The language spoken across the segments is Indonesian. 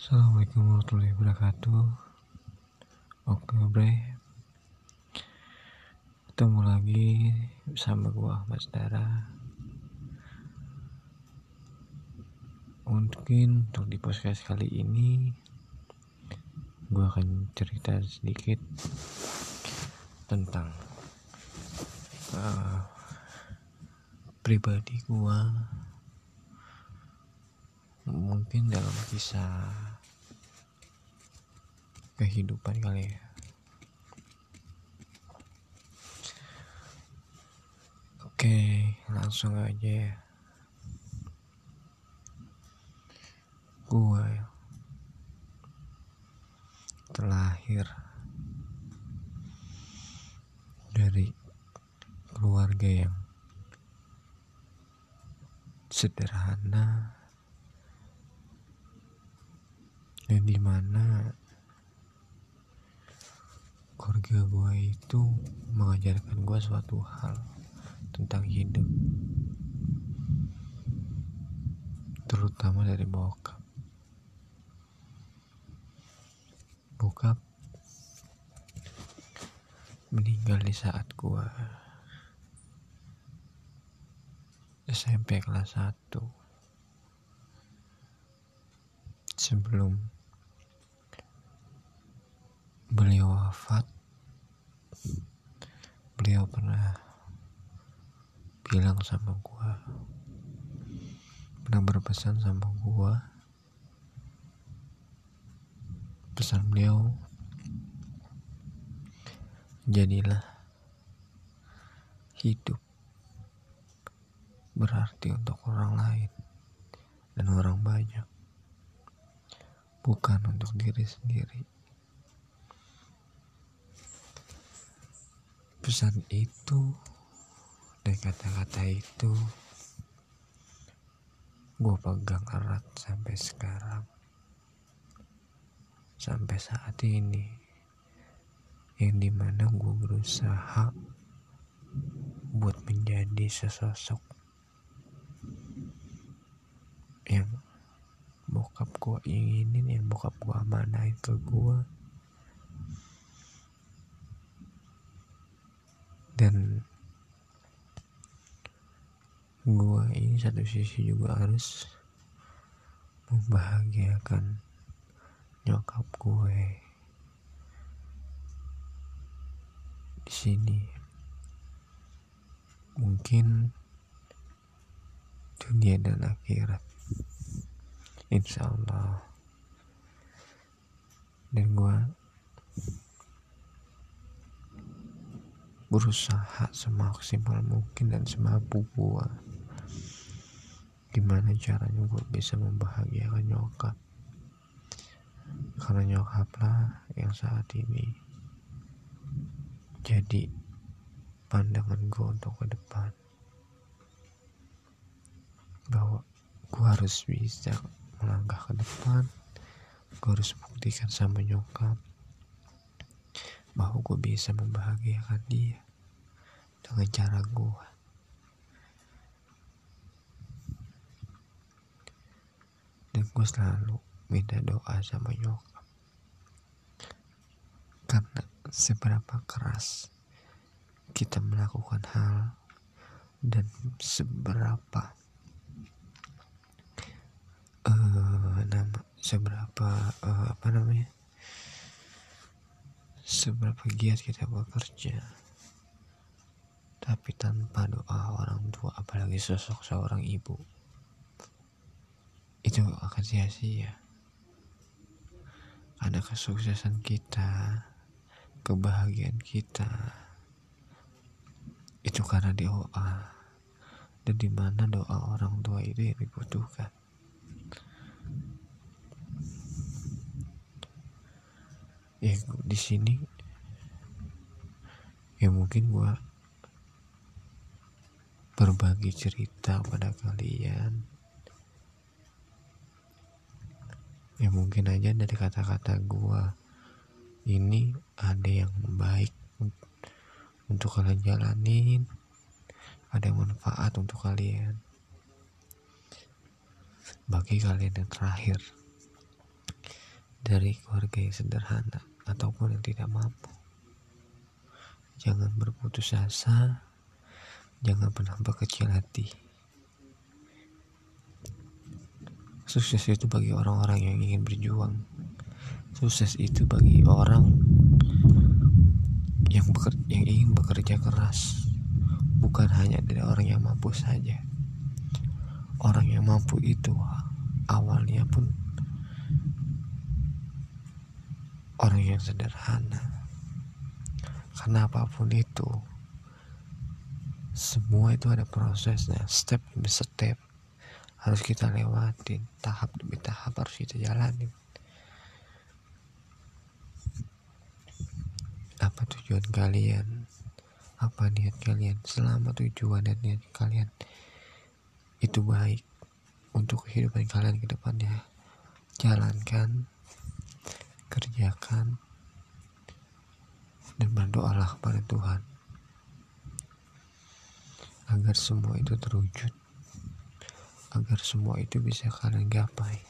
Assalamualaikum warahmatullahi wabarakatuh. Oke bre. Ketemu lagi bersama gua Ahmad Dara. Mungkin untuk di podcast kali ini Gua akan cerita sedikit Tentang uh, Pribadi gua mungkin dalam kisah kehidupan kali ya. Oke langsung aja ya. Gua terlahir dari keluarga yang sederhana dan di mana keluarga gue itu mengajarkan gue suatu hal tentang hidup. Terutama dari bokap. Bokap meninggal di saat gue SMP kelas 1 sebelum beliau wafat beliau pernah bilang sama gua pernah berpesan sama gua. Pesan beliau jadilah hidup berarti untuk orang lain dan orang banyak bukan untuk diri sendiri pesan itu dan kata-kata itu gue pegang erat sampai sekarang. Sampai saat ini yang di mana gue berusaha buat menjadi sesosok yang bokap gue inginin yang bokap gue amanahin ke gue dan gue ini satu sisi juga harus membahagiakan nyokap gue di sini. Mungkin dunia dan akhirat insya Allah. Dan gue berusaha semaksimal mungkin dan semampu gue gimana caranya gue bisa membahagiakan nyokap? Karena nyokap lah yang saat ini jadi pandangan gue untuk ke depan. Bahwa gue harus bisa melangkah ke depan. Gue harus buktikan sama nyokap bahwa gue bisa membahagiakan dia dengan cara gue dan gue selalu minta doa sama nyokap. Karena seberapa keras kita melakukan hal dan seberapa uh, nama seberapa uh, apa namanya seberapa giat kita bekerja. Tapi tanpa doa orang tua apalagi sosok seorang ibu. Itu akan sia-sia. Ada kesuksesan kita kebahagiaan kita. Itu karena doa. Dan di mana doa orang tua itu yang dibutuhkan ya di sini. Ya mungkin gua berbagi cerita pada kalian. Ya mungkin aja dari kata-kata gua ini ada yang baik untuk kalian jalanin ada yang manfaat untuk kalian. Bagi kalian yang terakhir dari keluarga yang sederhana ataupun yang tidak mampu. Jangan berputus asa, jangan pernah berkecil hati. Sukses itu bagi orang-orang yang ingin berjuang. Sukses itu bagi orang yang bekerja, yang ingin bekerja keras, bukan hanya dari orang yang mampu saja. Orang yang mampu itu awalnya pun orang yang sederhana. Karena apa pun itu, semua itu ada prosesnya, step demi step harus kita lewatin, tahap demi tahap harus kita jalanin. Apa tujuan kalian? Apa niat kalian? Selama tujuan dan niat kalian itu baik untuk kehidupan kalian ke depannya, jalankan kerjakan dan berdoalah kepada Tuhan. Agar semua itu terwujud. Agar semua itu bisa kalian gapai.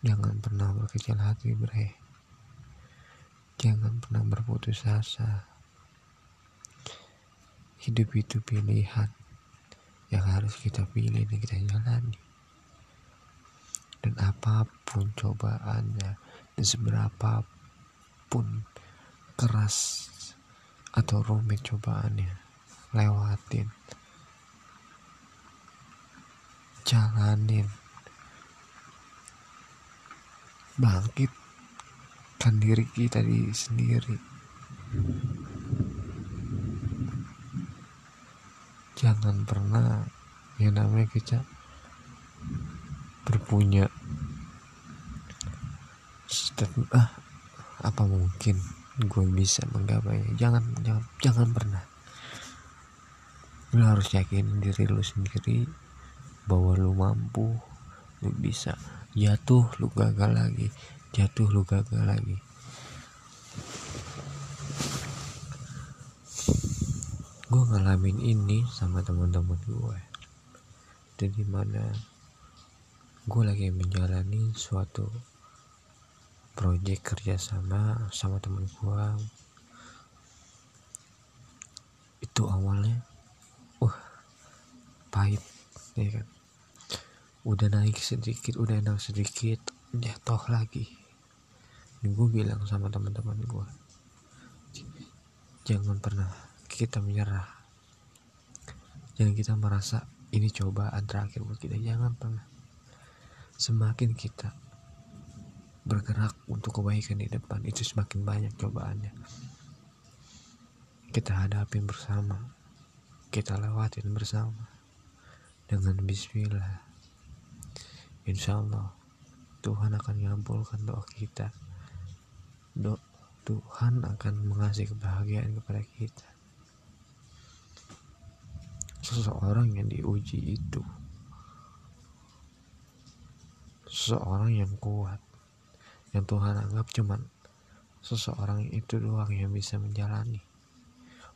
Jangan pernah berkecil hati bre. Jangan pernah berputus asa. Hidup itu pilihan yang harus kita pilih dan kita jalani dan apa pun cobaannya dan seberapa pun keras atau rumit cobaannya lewatin. Jalanin. Bangkit kan diri kita di sendiri. Jangan pernah yang namanya kita berpunya statement ah apa mungkin gue bisa menggapainya? Jangan jangan jangan pernah. Lu harus yakin diri lu sendiri bahwa lu mampu lu bisa. Jatuh lu gagal lagi. Jatuh lu gagal lagi. Gue ngalamin ini sama teman-teman gue jadi mana gue lagi menjalani suatu proyek kerjasama sama temen gue itu awalnya wah pahit ya kan? Udah naik sedikit udah enak sedikit jatuh lagi. Dan gue bilang sama teman-teman gue jangan pernah kita menyerah. Jangan kita merasa ini cobaan terakhir buat kita. Jangan pernah semakin kita bergerak untuk kebaikan di depan itu semakin banyak cobaannya. Kita hadapin bersama. Kita lewatin bersama. Dengan bismillah. Insya Allah Tuhan akan mengabulkan doa kita. Do Tuhan akan mengasih kebahagiaan kepada kita. Seseorang yang diuji itu seseorang yang kuat yang Tuhan anggap cuman seseorang itu doang yang bisa menjalani.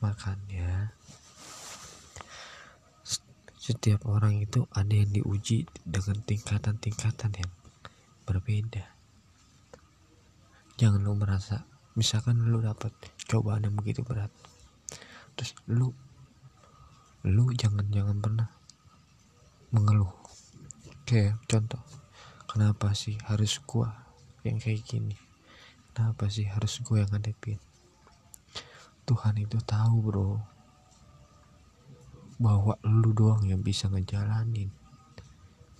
Makanya setiap orang itu ada yang diuji dengan tingkatan-tingkatan yang berbeda. Jangan lu merasa misalkan lu dapat cobaan yang begitu berat terus lu lu jangan jangan pernah mengeluh. Kayak contoh kenapa sih harus gua yang kayak gini? Kenapa sih harus gua yang ngadepin? Tuhan itu tahu bro bahwa lu doang yang bisa ngejalanin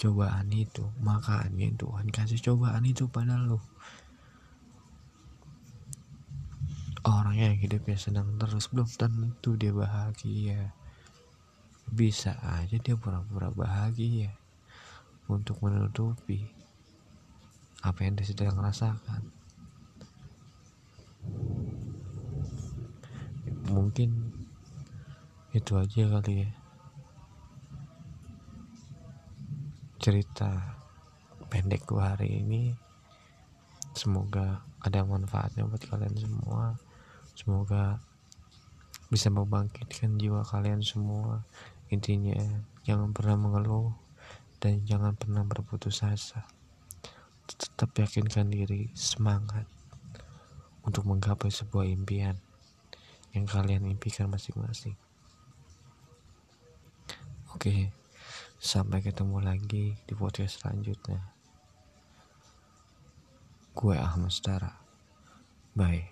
cobaan itu. Makanya Tuhan kasih cobaan itu pada lu. Orang yang hidupnya senang terus belum tentu dia bahagia. Bisa aja dia pura-pura bahagia untuk menutupi apa yang dia sedang rasakan? Mungkin itu aja kali ya. Cerita pendek gua hari ini semoga ada manfaatnya buat kalian semua. Semoga bisa membangkitkan jiwa kalian semua. Intinya jangan pernah mengeluh dan jangan pernah berputus asa tetap yakinkan diri semangat untuk menggapai sebuah impian yang kalian impikan masing-masing. Oke, sampai ketemu lagi di podcast selanjutnya. Gue Ahmad Stara. Bye.